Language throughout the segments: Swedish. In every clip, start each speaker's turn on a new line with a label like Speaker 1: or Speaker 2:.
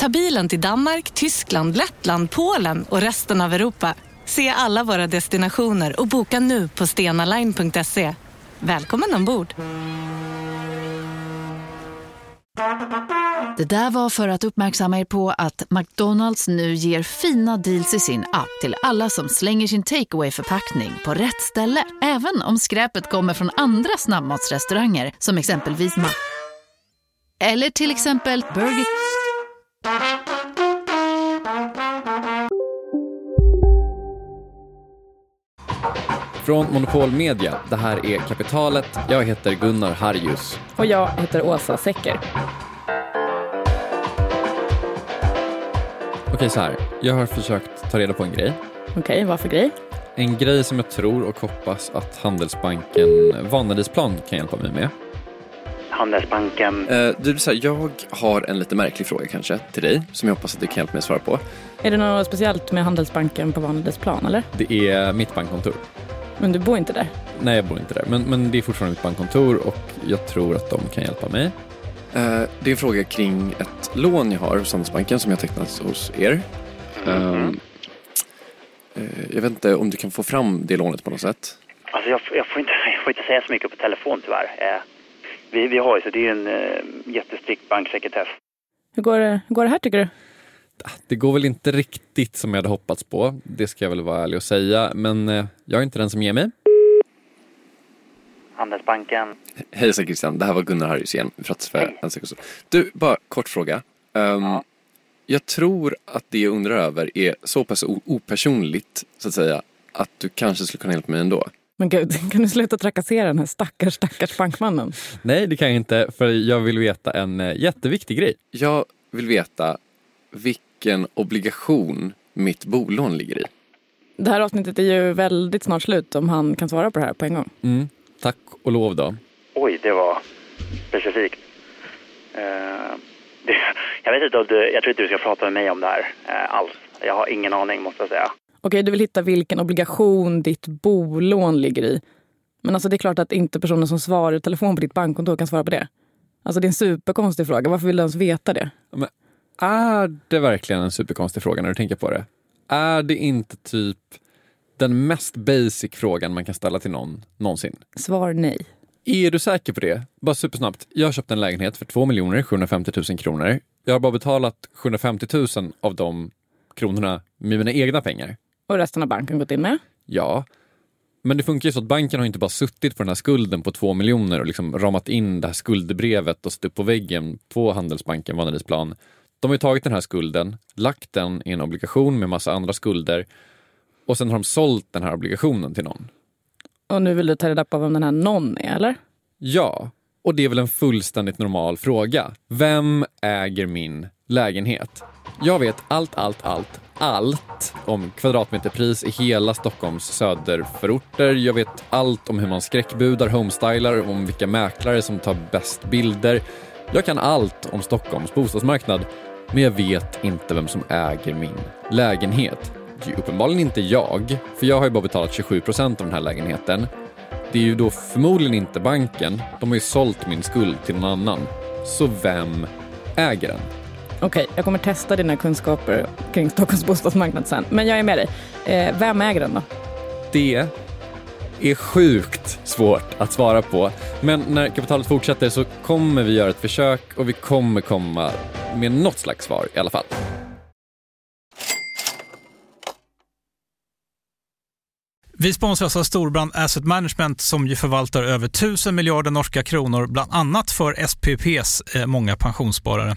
Speaker 1: Ta bilen till Danmark, Tyskland, Lettland, Polen och resten av Europa. Se alla våra destinationer och boka nu på stenaline.se. Välkommen ombord!
Speaker 2: Det där var för att uppmärksamma er på att McDonalds nu ger fina deals i sin app till alla som slänger sin takeaway förpackning på rätt ställe. Även om skräpet kommer från andra snabbmatsrestauranger som exempelvis Ma... Eller till exempel Burger...
Speaker 3: Från Monopol Media, det här är Kapitalet. Jag heter Gunnar Harjus.
Speaker 4: Och jag heter Åsa Secker.
Speaker 3: Okej, så här. Jag har försökt ta reda på en grej.
Speaker 4: Okej, vad för grej?
Speaker 3: En grej som jag tror och hoppas att Handelsbanken Vanadisplan kan hjälpa mig med.
Speaker 5: Handelsbanken.
Speaker 3: Eh, du, så här, jag har en lite märklig fråga kanske till dig som jag hoppas att du kan hjälpa mig svara på.
Speaker 4: Är det något speciellt med Handelsbanken på Vanadisplan eller?
Speaker 3: Det är mitt bankkontor.
Speaker 4: Men du bor inte där?
Speaker 3: Nej, jag bor inte där, men, men det är fortfarande mitt bankkontor och jag tror att de kan hjälpa mig. Eh, det är en fråga kring ett lån jag har hos Handelsbanken som jag tecknat hos er.
Speaker 5: Mhm.
Speaker 3: Eh, jag vet inte om du kan få fram det lånet på något sätt.
Speaker 5: Alltså jag, jag, får inte, jag får inte säga så mycket på telefon tyvärr. Eh, vi, vi har ju så det är en eh, jättestrikt banksekretess.
Speaker 4: Hur går det, hur går det här tycker du?
Speaker 3: Det går väl inte riktigt som jag hade hoppats på, det ska jag väl vara ärlig och säga, men eh, jag är inte den som ger mig.
Speaker 5: Handelsbanken.
Speaker 3: Hejsan Christian, det här var Gunnar Harjus igen. För
Speaker 5: Hej.
Speaker 3: Du, bara kort fråga. Ehm,
Speaker 5: Ja.
Speaker 3: Jag tror att det jag undrar över är så pass opersonligt, så att säga, att du kanske skulle kunna hjälpa mig ändå.
Speaker 4: Men gud, kan du sluta trakassera den här stackars, stackars bankmannen?
Speaker 3: Nej, det kan jag inte, för jag vill veta en eh, jätteviktig grej. Jag vill veta vilken obligation mitt bolån ligger i.
Speaker 4: Det här avsnittet är ju väldigt snart slut om han kan svara på det här på en gång.
Speaker 3: Mm. Tack och lov då.
Speaker 5: Oj, det var specifikt. Eh, det, jag vet inte om du, jag tror inte du ska prata med mig om det här eh, alls. Jag har ingen aning måste jag säga.
Speaker 4: Okej, du vill hitta vilken obligation ditt bolån ligger i. Men alltså det är klart att inte personen som svarar i telefon på ditt bankkontor kan svara på det. Alltså det är en superkonstig fråga. Varför vill du ens veta det?
Speaker 3: Men är det verkligen en superkonstig fråga när du tänker på det? Är det inte typ den mest basic frågan man kan ställa till någon någonsin?
Speaker 4: Svar nej.
Speaker 3: Är du säker på det? Bara supersnabbt. Jag har köpt en lägenhet för 2 750 000 kronor. Jag har bara betalat 750 000 av de kronorna med mina egna pengar.
Speaker 4: Och resten har banken gått in med.
Speaker 3: Ja, men det funkar ju så att banken har inte bara suttit på den här skulden på 2 miljoner och liksom ramat in det här skuldebrevet och satt upp på väggen på Handelsbanken Vanadisplan. De har ju tagit den här skulden, lagt den i en obligation med massa andra skulder och sen har de sålt den här obligationen till någon.
Speaker 4: Och nu vill du ta reda på vem den här någon är, eller?
Speaker 3: Ja, och det är väl en fullständigt normal fråga. Vem äger min lägenhet? Jag vet allt, allt, allt, allt om kvadratmeterpris i hela Stockholms söderförorter. Jag vet allt om hur man skräckbudar, homestylar, om vilka mäklare som tar bäst bilder. Jag kan allt om Stockholms bostadsmarknad, men jag vet inte vem som äger min lägenhet. Det är ju uppenbarligen inte jag, för jag har ju bara betalat 27 procent av den här lägenheten. Det är ju då förmodligen inte banken. De har ju sålt min skuld till någon annan. Så vem äger den?
Speaker 4: Okej, jag kommer testa dina kunskaper kring Stockholms bostadsmarknad sen. Men jag är med dig. Eh, vem äger den då?
Speaker 3: Det är sjukt svårt att svara på. Men när kapitalet fortsätter så kommer vi göra ett försök och vi kommer komma med något slags svar i alla fall.
Speaker 6: Vi sponsras av Storbrand Asset Management som ju förvaltar över 1000 miljarder norska kronor, bland annat för SPPs eh, många pensionssparare.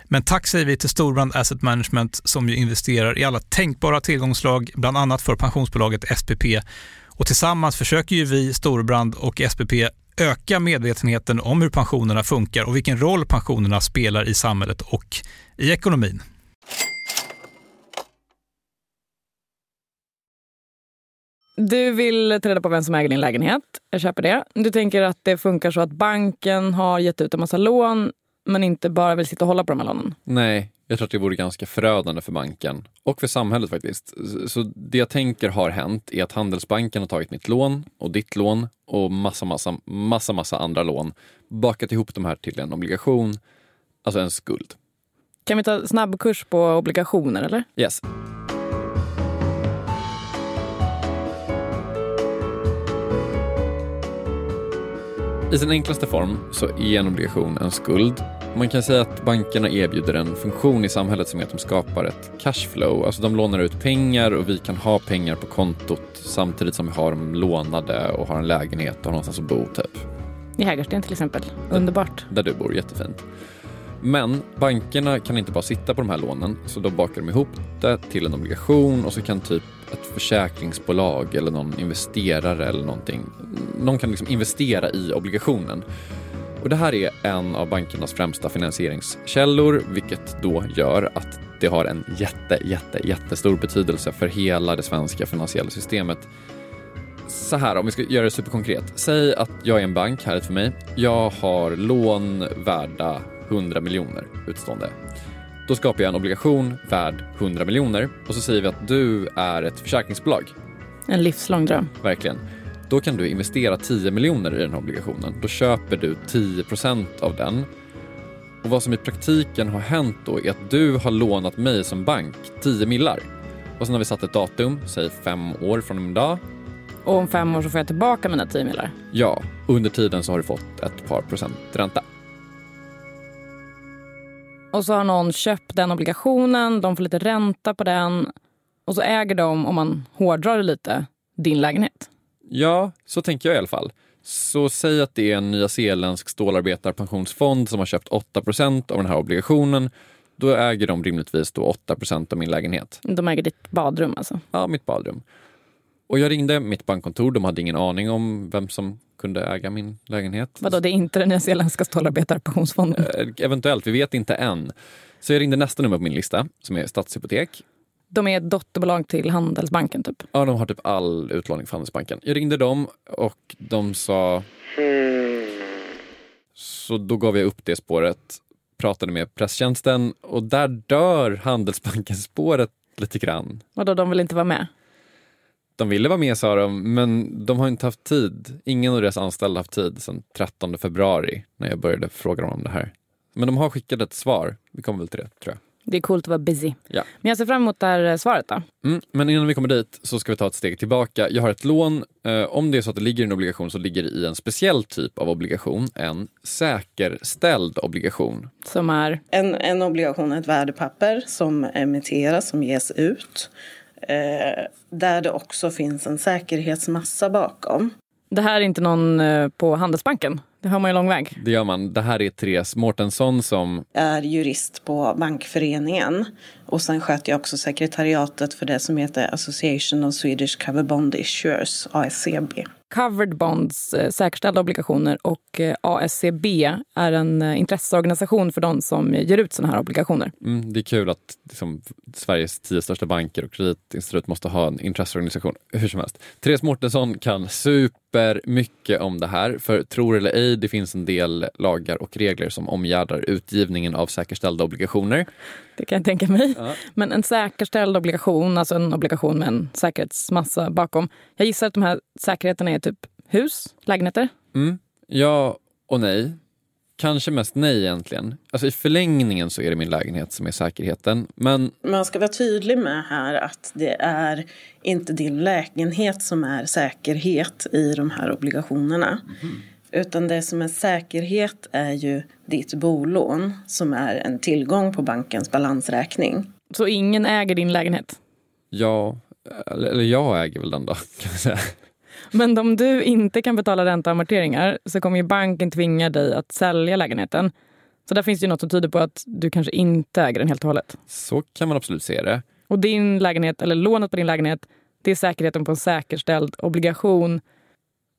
Speaker 6: Men tack säger vi till Storbrand Asset Management som ju investerar i alla tänkbara tillgångslag, bland annat för pensionsbolaget SPP. Och tillsammans försöker ju vi, Storbrand och SPP öka medvetenheten om hur pensionerna funkar och vilken roll pensionerna spelar i samhället och i ekonomin.
Speaker 4: Du vill ta reda på vem som äger din lägenhet. Jag köper det. Du tänker att det funkar så att banken har gett ut en massa lån men inte bara vill sitta och hålla på de här lånen.
Speaker 3: Nej, jag tror att det vore ganska förödande för banken och för samhället faktiskt. Så det jag tänker har hänt är att Handelsbanken har tagit mitt lån och ditt lån och massa, massa, massa, massa andra lån, bakat ihop de här till en obligation, alltså en skuld.
Speaker 4: Kan vi ta snabbkurs på obligationer eller?
Speaker 3: Yes. I sin enklaste form så är en obligation en skuld. Man kan säga att bankerna erbjuder en funktion i samhället som är att de skapar ett cashflow. Alltså de lånar ut pengar och vi kan ha pengar på kontot samtidigt som vi har dem lånade och har en lägenhet och har någonstans att bo typ.
Speaker 4: I Hägersten till exempel. Underbart.
Speaker 3: Där du bor, jättefint. Men bankerna kan inte bara sitta på de här lånen så då bakar de ihop det till en obligation och så kan typ ett försäkringsbolag eller någon investerare eller någonting, någon kan liksom investera i obligationen. Och det här är en av bankernas främsta finansieringskällor, vilket då gör att det har en jätte, jätte, jättestor betydelse för hela det svenska finansiella systemet. Så här, om vi ska göra det superkonkret. Säg att jag är en bank, härligt för mig. Jag har lån värda 100 miljoner utstående. Då skapar jag en obligation värd 100 miljoner och så säger vi att du är ett försäkringsbolag.
Speaker 4: En livslång dröm.
Speaker 3: Verkligen. Då kan du investera 10 miljoner i den här obligationen. Då köper du 10% av den. Och vad som i praktiken har hänt då är att du har lånat mig som bank 10 millar. Och sen har vi satt ett datum, säg fem år från en dag.
Speaker 4: Och om fem år så får jag tillbaka mina 10 millar?
Speaker 3: Ja, under tiden så har du fått ett par procent ränta.
Speaker 4: Och så har någon köpt den obligationen, de får lite ränta på den och så äger de, om man hårdrar det lite, din lägenhet.
Speaker 3: Ja, så tänker jag i alla fall. Så säg att det är en nyzeeländsk stålarbetarpensionsfond som har köpt 8% av den här obligationen. Då äger de rimligtvis då 8 av min lägenhet.
Speaker 4: De äger ditt badrum alltså?
Speaker 3: Ja, mitt badrum. Och jag ringde mitt bankkontor. De hade ingen aning om vem som kunde äga min lägenhet.
Speaker 4: Vadå, det är inte den nyzeeländska stålarbetarpensionsfonden?
Speaker 3: Eh, eventuellt, vi vet inte än. Så jag ringde nästa nummer på min lista, som är Stadshypotek.
Speaker 4: De är ett dotterbolag till Handelsbanken typ?
Speaker 3: Ja, de har typ all utlåning för Handelsbanken. Jag ringde dem och de sa... Så då gav jag upp det spåret, pratade med presstjänsten och där dör Handelsbanken-spåret lite grann.
Speaker 4: Vadå, de vill inte vara med?
Speaker 3: De ville vara med sa de, men de har inte haft tid. Ingen av deras anställda har haft tid sedan 13 februari när jag började fråga dem om det här. Men de har skickat ett svar. Vi kommer väl till det, tror jag.
Speaker 4: Det är coolt att vara busy.
Speaker 3: Ja.
Speaker 4: Men jag ser fram emot det här eh, svaret då.
Speaker 3: Mm, men innan vi kommer dit så ska vi ta ett steg tillbaka. Jag har ett lån. Eh, om det är så att det ligger i en obligation så ligger det i en speciell typ av obligation. En säkerställd obligation.
Speaker 4: Som är?
Speaker 7: En, en obligation ett värdepapper som emitteras, som ges ut. Eh, där det också finns en säkerhetsmassa bakom.
Speaker 4: Det här är inte någon eh, på Handelsbanken det har man ju lång väg.
Speaker 3: Det gör man. Det här är Therese Mårtensson som
Speaker 7: är jurist på Bankföreningen. Och sen sköter jag också sekretariatet för det som heter Association of Swedish Cover Bond Issuers, ASCB.
Speaker 4: Covered Bonds, eh, säkerställda obligationer och eh, ASCB är en eh, intresseorganisation för de som ger ut sådana här obligationer.
Speaker 3: Mm, det är kul att liksom, Sveriges tio största banker och kreditinstitut måste ha en intresseorganisation. Hur som helst. Therese Mårtensson kan super mycket om det här. För tror eller ej, det finns en del lagar och regler som omgärdar utgivningen av säkerställda obligationer.
Speaker 4: Det kan jag tänka mig. Ja. Men en säkerställd obligation, alltså en obligation med en säkerhetsmassa bakom. Jag gissar att de här säkerheterna är typ hus, lägenheter?
Speaker 3: Mm. Ja och nej. Kanske mest nej egentligen. Alltså i förlängningen så är det min lägenhet som är säkerheten. Men...
Speaker 7: Man ska vara tydlig med här att det är inte din lägenhet som är säkerhet i de här obligationerna. Mm. Utan det som är säkerhet är ju ditt bolån som är en tillgång på bankens balansräkning.
Speaker 4: Så ingen äger din lägenhet?
Speaker 3: Ja, eller jag äger väl den då kan man säga.
Speaker 4: Men om du inte kan betala ränta och amorteringar så kommer ju banken tvinga dig att sälja lägenheten. Så där finns det ju något som tyder på att du kanske inte äger den helt och hållet.
Speaker 3: Så kan man absolut se det.
Speaker 4: Och din lägenhet, eller lånet på din lägenhet, det är säkerheten på en säkerställd obligation.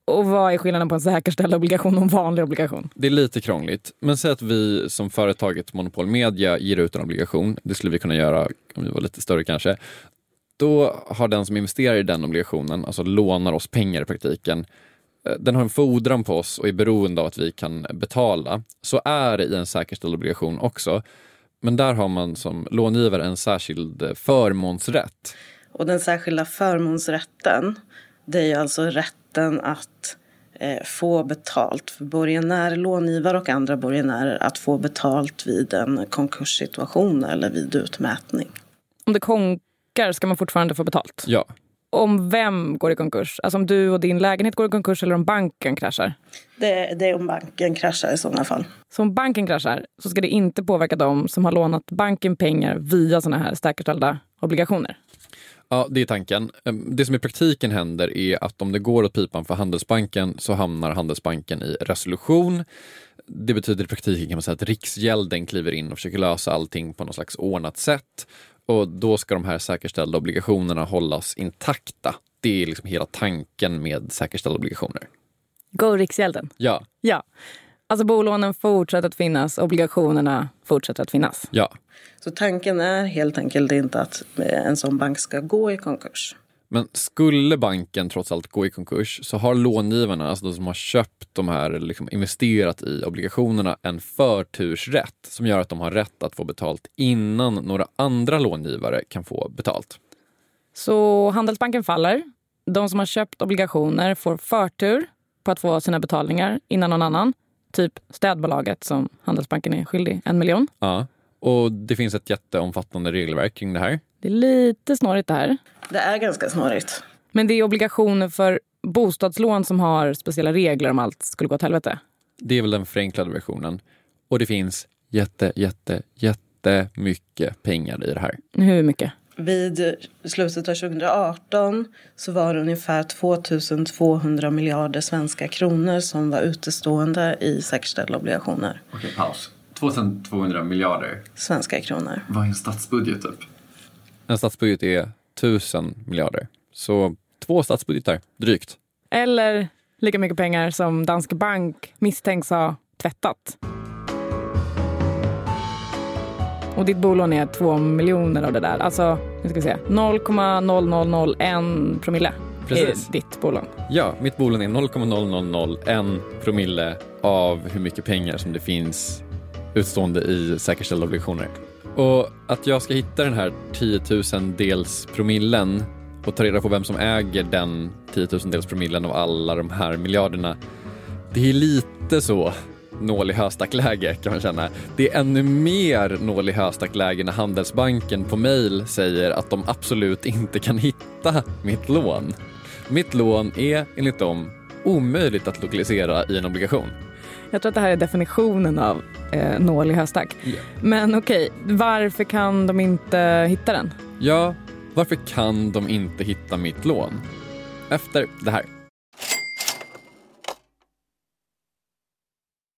Speaker 4: Och vad är skillnaden på en säkerställd obligation och en vanlig obligation?
Speaker 3: Det är lite krångligt. Men säg att vi som företaget Monopol Media ger ut en obligation. Det skulle vi kunna göra om vi var lite större kanske. Då har den som investerar i den obligationen, alltså lånar oss pengar i praktiken, eh, den har en fordran på oss och är beroende av att vi kan betala. Så är det i en säkerställd obligation också. Men där har man som långivare en särskild förmånsrätt.
Speaker 7: Och den särskilda förmånsrätten, det är alltså rätten att eh, få betalt för borgenär, långivare och andra borgenärer att få betalt vid en konkurssituation eller vid utmätning.
Speaker 4: Om det kon backar ska man fortfarande få betalt.
Speaker 3: Ja.
Speaker 4: Om vem går i konkurs? Alltså om du och din lägenhet går i konkurs eller om banken kraschar?
Speaker 7: Det, det är om banken kraschar i sådana fall.
Speaker 4: Så om banken kraschar så ska det inte påverka dem som har lånat banken pengar via sådana här säkerställda obligationer?
Speaker 3: Ja, det är tanken. Det som i praktiken händer är att om det går åt pipan för Handelsbanken så hamnar Handelsbanken i resolution. Det betyder i praktiken kan man säga att Riksgälden kliver in och försöker lösa allting på något slags ordnat sätt. Och då ska de här säkerställda obligationerna hållas intakta. Det är liksom hela tanken med säkerställda obligationer.
Speaker 4: Go Riksgälden.
Speaker 3: Ja.
Speaker 4: Ja. Alltså bolånen fortsätter att finnas, obligationerna fortsätter att finnas.
Speaker 3: Ja.
Speaker 7: Så tanken är helt enkelt inte att en sån bank ska gå i konkurs.
Speaker 3: Men skulle banken trots allt gå i konkurs så har långivarna, alltså de som har köpt de här, liksom investerat i obligationerna, en förtursrätt som gör att de har rätt att få betalt innan några andra långivare kan få betalt.
Speaker 4: Så Handelsbanken faller. De som har köpt obligationer får förtur på att få sina betalningar innan någon annan. Typ städbolaget som Handelsbanken är skyldig en miljon.
Speaker 3: Ja, och det finns ett jätteomfattande regelverk kring det här.
Speaker 4: Det är lite snårigt det här.
Speaker 7: Det är ganska snårigt.
Speaker 4: Men det är obligationer för bostadslån som har speciella regler om allt skulle gå åt helvete.
Speaker 3: Det är väl den förenklade versionen. Och det finns jätte, jätte, jättemycket pengar i det här.
Speaker 4: Hur mycket?
Speaker 7: Vid slutet av 2018 så var det ungefär 2200 miljarder svenska kronor som var utestående i säkerställda obligationer.
Speaker 3: Okej, paus. 2200 miljarder?
Speaker 7: Svenska kronor.
Speaker 3: Vad är en statsbudget typ? En statsbudget är 1000 miljarder. Så två statsbudgetar, drygt.
Speaker 4: Eller lika mycket pengar som Danske Bank misstänks ha tvättat. Och ditt bolån är två miljoner av det där. Alltså, nu ska vi se. 0,0001 promille Precis. är ditt bolån.
Speaker 3: Ja, mitt bolån är 0,0001 promille av hur mycket pengar som det finns utstående i säkerställda obligationer. Och att jag ska hitta den här 10 000 dels promillen och ta reda på vem som äger den 10 000 dels promillen av alla de här miljarderna. Det är lite så nål i höstackläge kan man känna. Det är ännu mer nål i höstackläge när Handelsbanken på mail säger att de absolut inte kan hitta mitt lån. Mitt lån är enligt dem omöjligt att lokalisera i en obligation.
Speaker 4: Jag tror att det här är definitionen av eh, nål i höstack. Yeah. Men okej, okay, varför kan de inte hitta den?
Speaker 3: Ja, varför kan de inte hitta mitt lån? Efter det här.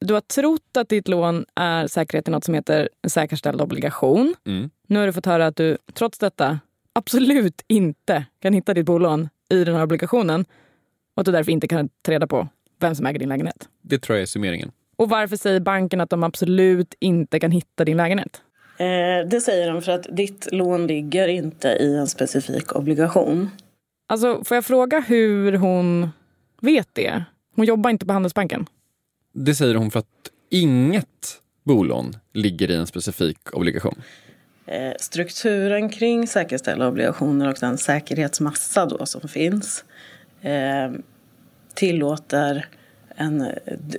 Speaker 4: Du har trott att ditt lån är säkerhet i något som heter en säkerställd obligation. Mm. Nu har du fått höra att du trots detta absolut inte kan hitta ditt bolån i den här obligationen och att du därför inte kan ta reda på vem som äger din lägenhet.
Speaker 3: Det tror jag är summeringen.
Speaker 4: Och varför säger banken att de absolut inte kan hitta din lägenhet?
Speaker 7: Eh, det säger de för att ditt lån ligger inte i en specifik obligation.
Speaker 4: Alltså, får jag fråga hur hon vet det? Hon jobbar inte på Handelsbanken.
Speaker 3: Det säger hon för att inget bolån ligger i en specifik obligation.
Speaker 7: Eh, strukturen kring säkerställda obligationer och den säkerhetsmassa då som finns eh, tillåter en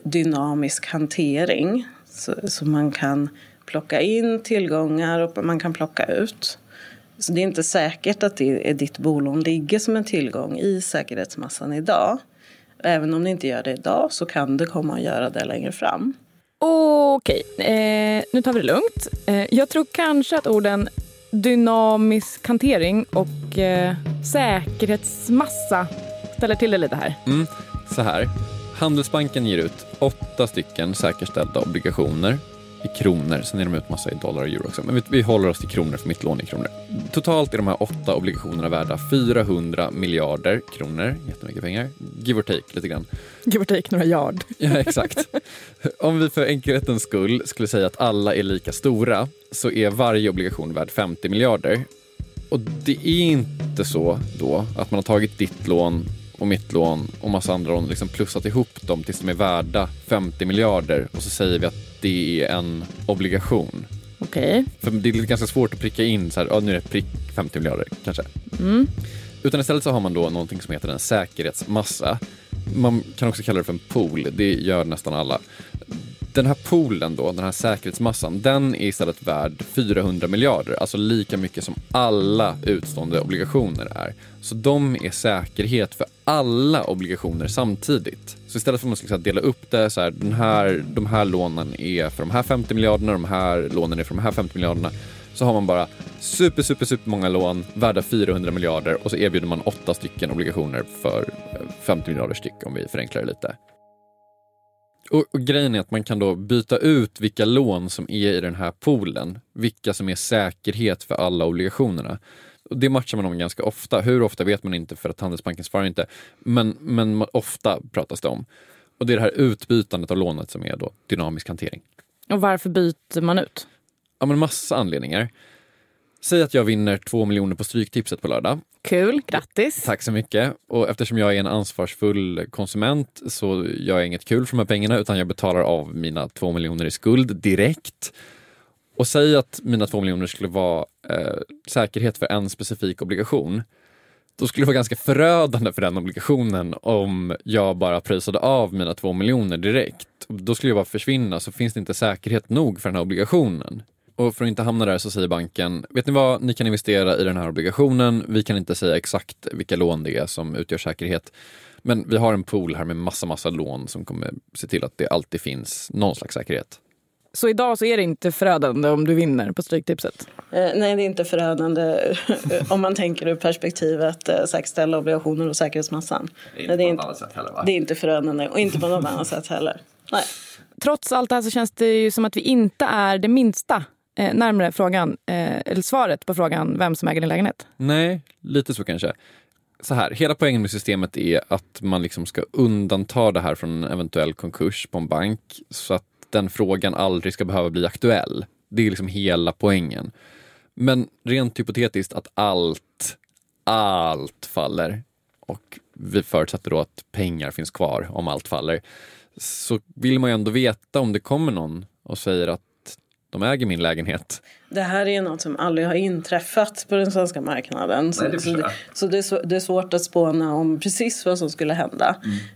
Speaker 7: dynamisk hantering. Så, så man kan plocka in tillgångar och man kan plocka ut. Så det är inte säkert att det är ditt bolån ligger som en tillgång i säkerhetsmassan idag. Även om det inte gör det idag så kan det komma att göra det längre fram.
Speaker 4: Okej, eh, nu tar vi det lugnt. Eh, jag tror kanske att orden dynamisk hantering och eh, säkerhetsmassa ställer till det lite här.
Speaker 3: Mm, så här. Handelsbanken ger ut åtta stycken säkerställda obligationer i kronor. Sen är de ut massa i dollar och euro också. Men vi, vi håller oss till kronor för mitt lån i kronor. Totalt är de här åtta obligationerna värda 400 miljarder kronor. Jättemycket pengar. Give or take lite grann.
Speaker 4: Give or take några yard.
Speaker 3: Ja, exakt. Om vi för enkelhetens skull skulle säga att alla är lika stora så är varje obligation värd 50 miljarder. Och det är inte så då att man har tagit ditt lån och mitt lån och massa andra lån liksom plussat ihop dem tills de är värda 50 miljarder och så säger vi att det är en obligation.
Speaker 4: Okej. Okay.
Speaker 3: För det är ganska svårt att pricka in så här, ja, nu är det prick 50 miljarder kanske.
Speaker 4: Mm.
Speaker 3: Utan istället så har man då någonting som heter en säkerhetsmassa. Man kan också kalla det för en pool, det gör nästan alla. Den här poolen då, den här säkerhetsmassan, den är istället värd 400 miljarder, alltså lika mycket som alla utstående obligationer är. Så de är säkerhet för alla obligationer samtidigt. Så istället för att man ska dela upp det så här, den här, de här lånen är för de här 50 miljarderna, de här lånen är för de här 50 miljarderna så har man bara super, super, super många lån värda 400 miljarder och så erbjuder man åtta stycken obligationer för eh, 50 miljarder styck om vi förenklar det lite. Och, och, grejen är att man kan då byta ut vilka lån som är i den här poolen, vilka som är säkerhet för alla obligationerna. Och det matchar man om ganska ofta. Hur ofta vet man inte för att Handelsbanken svarar inte. Men, men ofta pratas det om. Och det är det här utbytandet av lånet som är då dynamisk hantering.
Speaker 4: Och varför byter man ut?
Speaker 3: Ja, men massa anledningar. Säg att jag vinner två miljoner på Stryktipset på lördag.
Speaker 4: Kul, grattis!
Speaker 3: Tack så mycket. Och eftersom jag är en ansvarsfull konsument så gör jag inget kul för de här pengarna utan jag betalar av mina två miljoner i skuld direkt. Och säg att mina två miljoner skulle vara eh, säkerhet för en specifik obligation. Då skulle det vara ganska förödande för den obligationen om jag bara pröjsade av mina två miljoner direkt. Då skulle jag bara försvinna så finns det inte säkerhet nog för den här obligationen. Och för att inte hamna där så säger banken, vet ni vad, ni kan investera i den här obligationen. Vi kan inte säga exakt vilka lån det är som utgör säkerhet. Men vi har en pool här med massa, massa lån som kommer se till att det alltid finns någon slags säkerhet.
Speaker 4: Så idag så är det inte förödande om du vinner på Stryktipset?
Speaker 7: Eh, nej, det är inte förödande om man tänker ur perspektivet eh, säkerställa obligationer och säkerhetsmassan.
Speaker 3: Det är inte på något annat sätt heller va?
Speaker 7: Det är inte förödande och inte på något annat sätt heller. Nej.
Speaker 4: Trots allt det här så känns det ju som att vi inte är det minsta eh, närmare frågan, eh, eller svaret på frågan vem som äger din lägenhet?
Speaker 3: Nej, lite så kanske. Så här, hela poängen med systemet är att man liksom ska undanta det här från en eventuell konkurs på en bank så att den frågan aldrig ska behöva bli aktuell. Det är liksom hela poängen. Men rent hypotetiskt att allt, allt faller och vi förutsätter då att pengar finns kvar om allt faller så vill man ju ändå veta om det kommer någon och säger att de äger min lägenhet.
Speaker 7: Det här är något som aldrig har inträffat på den svenska marknaden. Så, Nej, det, så, det, så det, är så, det, är svårt att spåna om precis vad som skulle hända.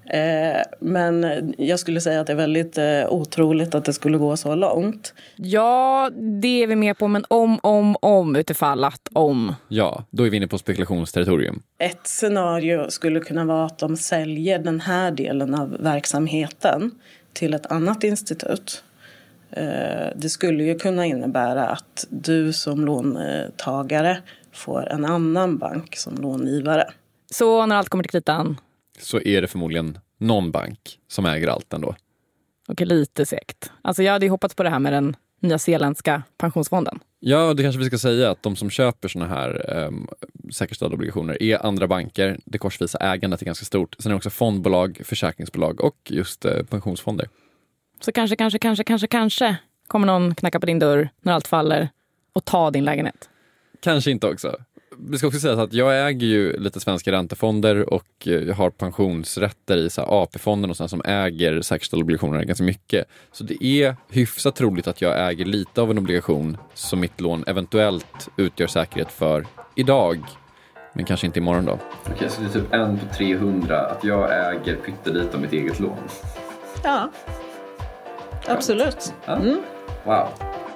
Speaker 7: Mm. Eh, men jag skulle säga att det är väldigt eh, otroligt att det skulle gå så långt.
Speaker 4: Ja, det är vi med på. Men om, om, om utifall att om.
Speaker 3: Ja, då är vi inne på spekulationsterritorium.
Speaker 7: Ett scenario skulle kunna vara att de säljer den här delen av verksamheten till ett annat institut det skulle ju kunna innebära att du som låntagare får en annan bank som långivare.
Speaker 4: Så när allt kommer till kritan?
Speaker 3: Så är det förmodligen någon bank som äger allt ändå.
Speaker 4: Okej, lite segt. Alltså jag hade ju hoppats på det här med den nya zeeländska pensionsfonden.
Speaker 3: Ja, det kanske vi ska säga att de som köper såna här um, säkerställda obligationer är andra banker. Det korsvisa ägandet är ganska stort. Sen är det också fondbolag, försäkringsbolag och just uh, pensionsfonder.
Speaker 4: Så kanske, kanske, kanske, kanske, kanske kommer någon knacka på din dörr när allt faller och ta din lägenhet.
Speaker 3: Kanske inte också. Vi ska också säga att jag äger ju lite svenska räntefonder och jag har pensionsrätter i AP-fonden och sådana som äger säkerställda obligationer ganska mycket. Så det är hyfsat troligt att jag äger lite av en obligation som mitt lån eventuellt utgör säkerhet för idag. Men kanske inte imorgon då. Okej, så det är typ en på 300 att jag äger pyttelite av mitt eget lån?
Speaker 7: Ja, Absolut.
Speaker 3: Mm. Wow.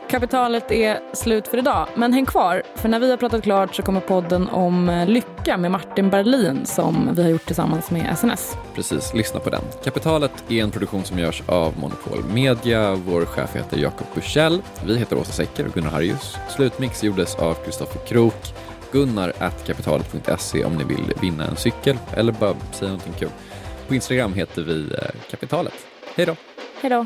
Speaker 4: Kapitalet är slut för idag, men häng kvar. För när vi har pratat klart så kommer podden om eh, lycka med Martin Berlin som vi har gjort tillsammans med SNS.
Speaker 3: Precis, lyssna på den. Kapitalet är en produktion som görs av Monopol Media. Vår chef heter Jakob Bursell. Vi heter Åsa Secker och Gunnar Harjus. Slutmix gjordes av Kristoffer Krook. Gunnar kapitalet.se om ni vill vinna en cykel eller bara säga någonting kul. På Instagram heter vi eh, Kapitalet. Hej då!
Speaker 4: Hej då!